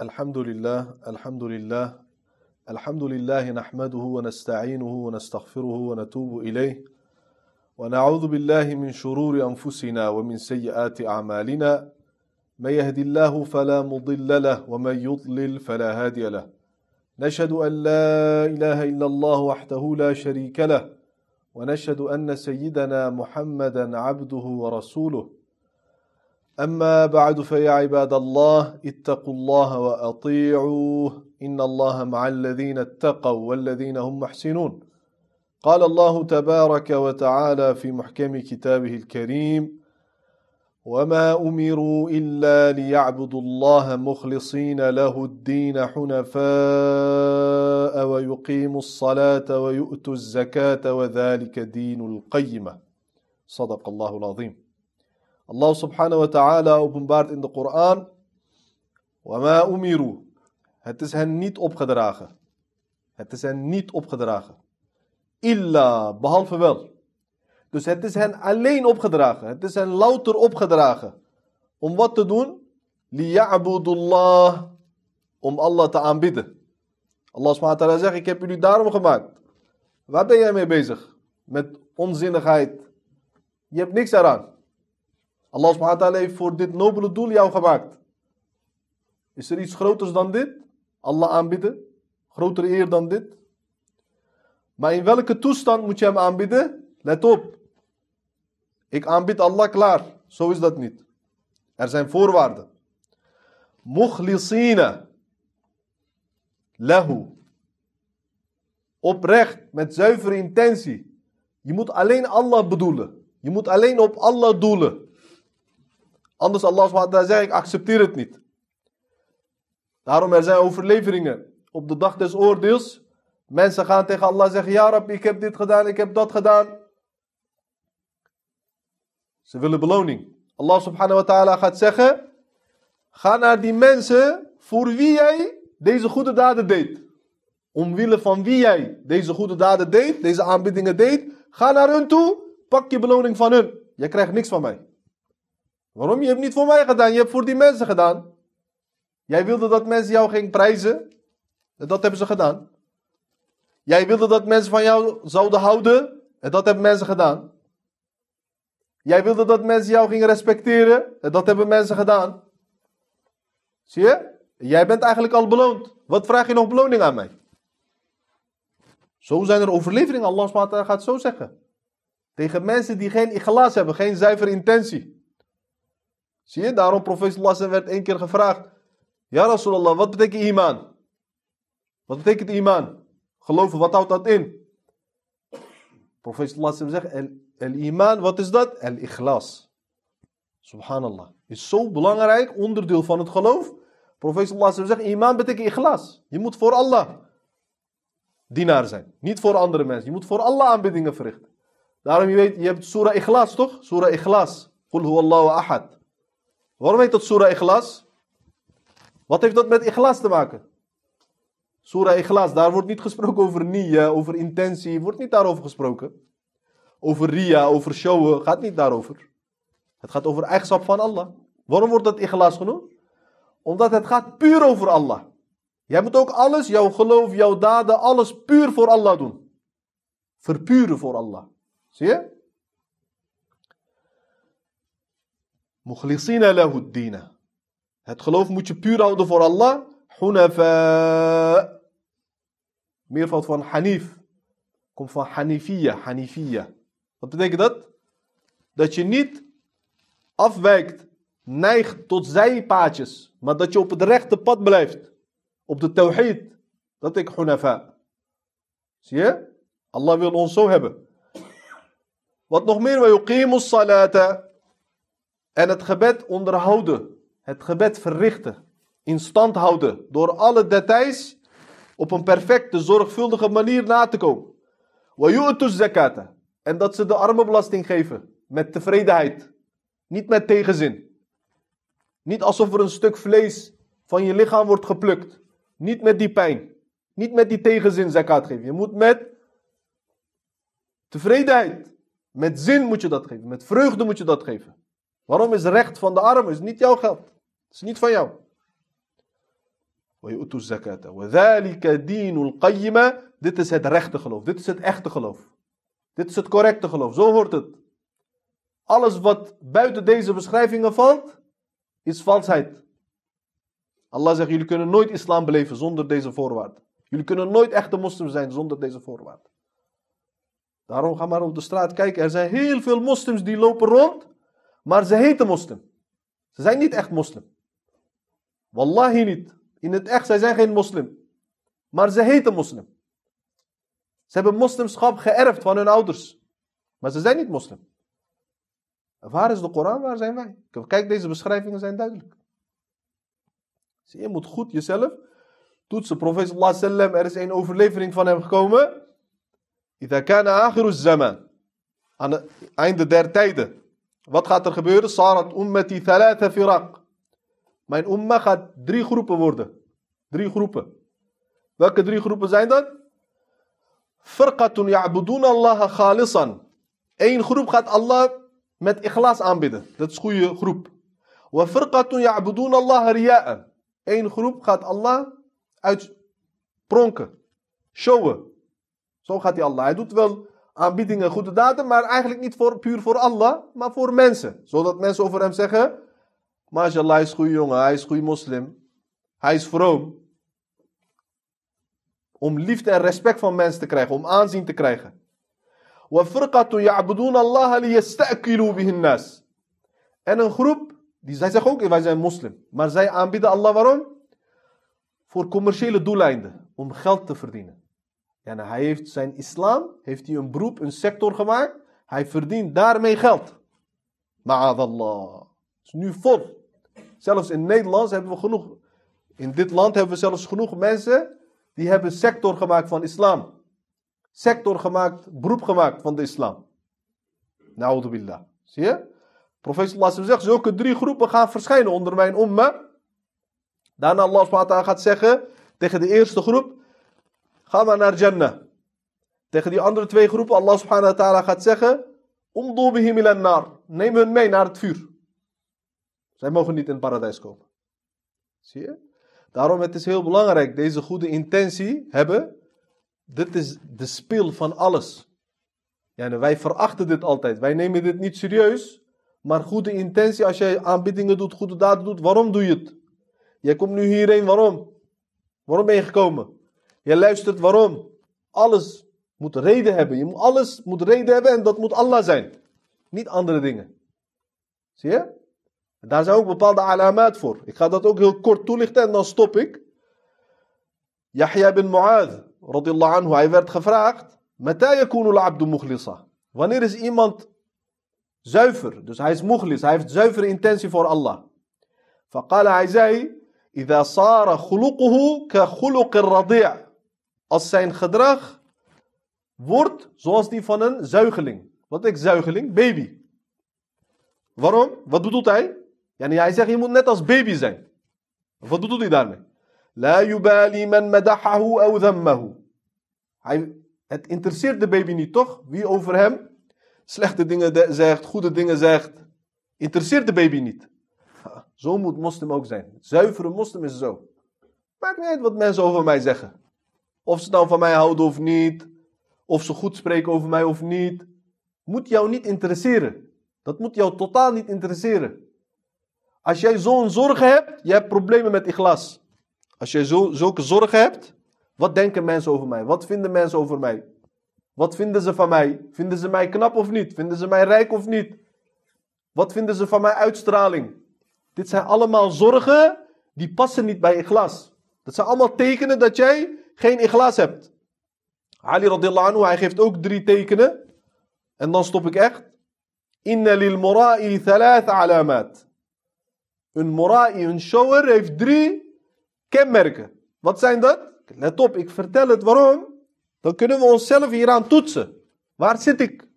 الحمد لله الحمد لله الحمد لله نحمده ونستعينه ونستغفره ونتوب إليه ونعوذ بالله من شرور أنفسنا ومن سيئات أعمالنا. من يهد الله فلا مضل له ومن يضلل فلا هادي له. نشهد أن لا إله إلا الله وحده لا شريك له ونشهد أن سيدنا محمدا عبده ورسوله. أما بعد فيا عباد الله اتقوا الله وأطيعوه. إن الله مع الذين اتقوا والذين هم محسنون. قال الله تبارك وتعالى في محكم كتابه الكريم وما أمروا إلا ليعبدوا الله مخلصين له الدين حنفاء ويقيموا الصلاة ويؤتوا الزكاة وذلك دين القيمة. صدق الله العظيم. Allah subhanahu wa ta'ala openbaart in de Koran. Wama umiru. Het is hen niet opgedragen. Het is hen niet opgedragen. Illa, behalve wel. Dus het is hen alleen opgedragen. Het is hen louter opgedragen. Om wat te doen? Liya'budullah. Om Allah te aanbidden. Allah subhanahu wa ta'ala zegt, ik heb jullie daarom gemaakt. Waar ben jij mee bezig? Met onzinnigheid. Je hebt niks eraan. Allah subhanahu wa ta'ala heeft voor dit nobele doel jou gemaakt. Is er iets groters dan dit? Allah aanbidden? Grotere eer dan dit? Maar in welke toestand moet je hem aanbidden? Let op. Ik aanbid Allah klaar. Zo is dat niet. Er zijn voorwaarden. Mukhlisina. Lahu. Oprecht, met zuivere intentie. Je moet alleen Allah bedoelen. Je moet alleen op Allah doelen. Anders Allah SWT zegt, ik accepteer het niet. Daarom er zijn overleveringen. Op de dag des oordeels. Mensen gaan tegen Allah zeggen, ja Rabbi, ik heb dit gedaan, ik heb dat gedaan. Ze willen beloning. Allah subhanahu wa ta'ala gaat zeggen, ga naar die mensen voor wie jij deze goede daden deed. Omwille van wie jij deze goede daden deed, deze aanbiedingen deed. Ga naar hun toe, pak je beloning van hun. Je krijgt niks van mij. Waarom? Je hebt niet voor mij gedaan, je hebt voor die mensen gedaan. Jij wilde dat mensen jou gingen prijzen. En dat hebben ze gedaan. Jij wilde dat mensen van jou zouden houden. En dat hebben mensen gedaan. Jij wilde dat mensen jou gingen respecteren. En dat hebben mensen gedaan. Zie je? Jij bent eigenlijk al beloond. Wat vraag je nog beloning aan mij? Zo zijn er overleveringen. Allah gaat zo zeggen. Tegen mensen die geen iglaas hebben, geen zuivere intentie. Zie je, daarom profeet werd één keer gevraagd. Ja Rasulallah, wat betekent iman? Wat betekent iman? Geloven, wat houdt dat in? Profeet zegt, el, iman, wat is dat? El ikhlas. Subhanallah. Is zo belangrijk onderdeel van het geloof. Profeet zegt, iman betekent ikhlas. Je moet voor Allah dienaar zijn. Niet voor andere mensen. Je moet voor Allah aanbiddingen verrichten. Daarom, je weet, je hebt surah ikhlas toch? Surah ikhlas. Qul huwallahu ahad. Waarom heet dat Surah Ikhlas? Wat heeft dat met Ikhlas te maken? Surah Ikhlas, daar wordt niet gesproken over niya, over intentie, wordt niet daarover gesproken. Over ria, over showen, gaat niet daarover. Het gaat over eigenschap van Allah. Waarom wordt dat Ikhlas genoemd? Omdat het gaat puur over Allah. Jij moet ook alles, jouw geloof, jouw daden, alles puur voor Allah doen. Verpuren voor Allah. Zie je? Mukhlisina lahu. Het geloof moet je puur houden voor Allah. Hunafa. Meervoud van Hanif. Komt van Hanifiya. Hanifiya. Wat betekent dat? Dat je niet afwijkt, neigt tot zijpaadjes. Maar dat je op het rechte pad blijft. Op de tawhid. Dat ik hunafa. Zie je? Allah wil ons zo hebben. Wat nog meer? Wa yuqimus salata. En het gebed onderhouden. Het gebed verrichten. In stand houden. Door alle details op een perfecte, zorgvuldige manier na te komen. Wayu'tu zakata. En dat ze de armenbelasting geven. Met tevredenheid. Niet met tegenzin. Niet alsof er een stuk vlees van je lichaam wordt geplukt. Niet met die pijn. Niet met die tegenzin zakat geven. Je moet met tevredenheid. Met zin moet je dat geven. Met vreugde moet je dat geven. Waarom is recht van de arm? is niet jouw geld. Het is niet van jou. Dit is het rechte geloof. Dit is het echte geloof. Dit is het correcte geloof. Zo hoort het. Alles wat buiten deze beschrijvingen valt, is valsheid. Allah zegt, jullie kunnen nooit islam beleven zonder deze voorwaarden. Jullie kunnen nooit echte moslims zijn zonder deze voorwaarden. Daarom ga maar op de straat kijken. Er zijn heel veel moslims die lopen rond maar ze heten moslim. Ze zijn niet echt moslim. Wallahi niet. In het echt, zij zijn geen moslim. Maar ze heten moslim. Ze hebben moslimschap geërfd van hun ouders. Maar ze zijn niet moslim. Waar is de Koran? Waar zijn wij? Kijk, deze beschrijvingen zijn duidelijk. Dus je moet goed jezelf toetsen. Profeet sallam, er is een overlevering van hem gekomen. Ida zaman. Aan het einde der tijden. Wat gaat er gebeuren? Sarat ummati thalatha firaq. Mijn umma gaat drie groepen worden. Drie groepen. Welke drie groepen zijn dat? Firqatun ya'budun Allah khalisan. Eén groep gaat Allah met ikhlas aanbidden. Dat is een goede groep. Wa firqatun ya'budun Allah riya'an. Eén groep gaat Allah uitpronken. Showen. Zo gaat hij Allah. Hij doet wel aanbiedingen, goede daden, maar eigenlijk niet voor, puur voor Allah, maar voor mensen. Zodat mensen over hem zeggen, MashaAllah, hij is een goede jongen, hij is een goede moslim. Hij is vroom. Om liefde en respect van mensen te krijgen, om aanzien te krijgen. En een groep, die, zij zeggen ook, wij zijn moslim. Maar zij aanbieden Allah waarom? Voor commerciële doeleinden. Om geld te verdienen. En hij heeft zijn islam, heeft hij een beroep, een sector gemaakt. Hij verdient daarmee geld. Ma'adallah. Het is nu vol. Zelfs in Nederland hebben we genoeg. In dit land hebben we zelfs genoeg mensen die hebben sector gemaakt van islam. Sector gemaakt, beroep gemaakt van de islam. Na'udhu billah. Zie je? Profeet sallallahu zegt, zulke drie groepen gaan verschijnen onder mijn umma. Daarna Allah gaat zeggen tegen de eerste groep, ga maar naar Jannah. Tegen die andere twee groepen, Allah subhanahu wa ta'ala gaat zeggen, bihim ilan nar. Neem hun mee naar het vuur. Zij mogen niet in het paradijs komen. Zie je? Daarom het is heel belangrijk deze goede intentie hebben. Dit is de spil van alles. Ja, wij verachten dit altijd. Wij nemen dit niet serieus. Maar goede intentie, als jij aanbiedingen doet, goede daden doet, waarom doe je het? Jij komt nu hierheen, waarom? Waarom ben je gekomen? Je luistert, waarom? Alles moet reden hebben. Je moet, alles moet reden hebben en dat moet Allah zijn. Niet andere dingen. Zie je? Daar zijn ook bepaalde alamaat voor. Ik ga dat ook heel kort toelichten en dan stop ik. Yahya bin Mu'adh, radiyallahu anhu, hij werd gevraagd? Wanneer is iemand zuiver? Dus hij is mukhlis, hij heeft zuivere intentie voor Allah. Faqala, hij zei, sara khuluquhu ka khuluq radi' Als zijn gedrag wordt zoals die van een zuigeling. Wat is zuigeling? Baby. Waarom? Wat bedoelt hij? Yani hij zegt, je moet net als baby zijn. Wat bedoelt hij daarmee? La yubali man madahahu aw het interesseert de baby niet, toch? Wie over hem slechte dingen zegt, goede dingen zegt, interesseert de baby niet. Zo moet moslim ook zijn. Zuivere moslim is zo. Maakt niet uit wat mensen over mij zeggen. Of ze dan van mij houden of niet. Of ze goed spreken over mij of niet. Moet jou niet interesseren. Dat moet jou totaal niet interesseren. Als jij zo'n zorgen hebt, je hebt problemen met ikhlas. Als jij zo, zulke zorgen hebt, wat denken mensen over mij? Wat vinden mensen over mij? Wat vinden ze van mij? Vinden ze mij knap of niet? Vinden ze mij rijk of niet? Wat vinden ze van mijn uitstraling? Dit zijn allemaal zorgen die passen niet bij ikhlas. Dat zijn allemaal tekenen dat jij geen ikhlas hebt. Ali radiallahu anhu, hij geeft ook drie tekenen. En dan stop ik echt. Inna lil mura'i thalath alamat. Een mora'i, een shower, heeft drie kenmerken. Wat zijn dat? Let op, ik vertel het waarom. Dan kunnen we onszelf hieraan toetsen. Waar zit ik?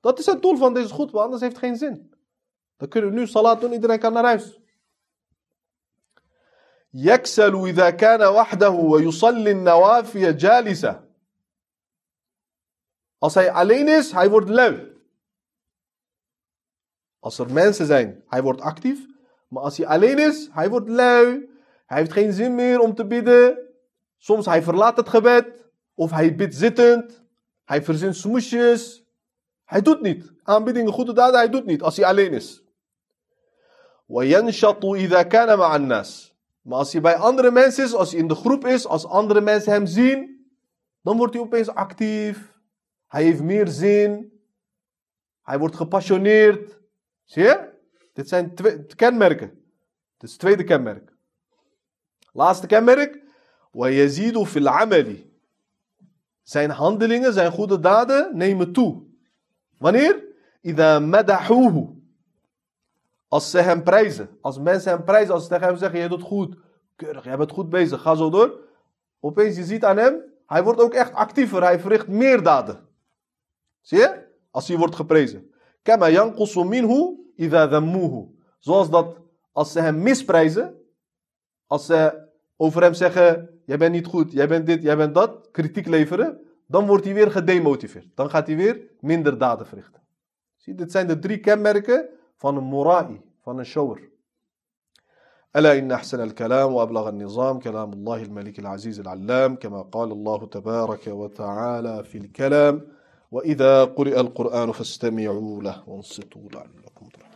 Dat is het doel van deze goed, want anders heeft het geen zin. Dan kunnen we nu salat doen, iedereen kan naar huis. يكسل إذا كان وحده ويصلي النوافل جالسا. Als hij alleen is, hij wordt lui. Als er mensen zijn, hij wordt actief. Maar als hij alleen is, hij wordt lui. Hij heeft geen zin meer om te bidden. Soms hij verlaat het gebed. Of hij bidt zittend. Hij verzint smoesjes. Hij doet niet. Aanbiddingen, goede daden, hij doet niet als hij alleen is. Maar als hij bij andere mensen is, als hij in de groep is, als andere mensen hem zien, dan wordt hij opeens actief. Hij heeft meer zin. Hij wordt gepassioneerd. Zie je? Dit zijn twee kenmerken. Dit is het tweede kenmerk. Laatste kenmerk. وَيَزِيدُ فِي الْعَمَلِ Zijn handelingen, zijn goede daden nemen toe. Wanneer? إِذَا مَدَحُوهُ als ze hem prijzen. Als mensen hem prijzen. Als ze tegen hem zeggen, jij doet goed. Keurig, jij bent goed bezig. Ga zo door. Opeens, je ziet aan hem. Hij wordt ook echt actiever. Hij verricht meer daden. Zie je? Als hij wordt geprezen. Idha. Zoals dat als ze hem misprijzen. Als ze over hem zeggen, jij bent niet goed, jij bent dit, jij bent dat. Kritiek leveren. Dan wordt hij weer gedemotiveerd. Dan gaat hij weer minder daden verrichten. Zie, dit zijn de drie kenmerken mora'i, van een shower. ألا إن أحسن الكلام وأبلغ النظام كلام الله الملك العزيز العلام كما قال الله تبارك وتعالى في الكلام وإذا قرئ القرآن فاستمعوا له وانصتوا لعلكم ترحمون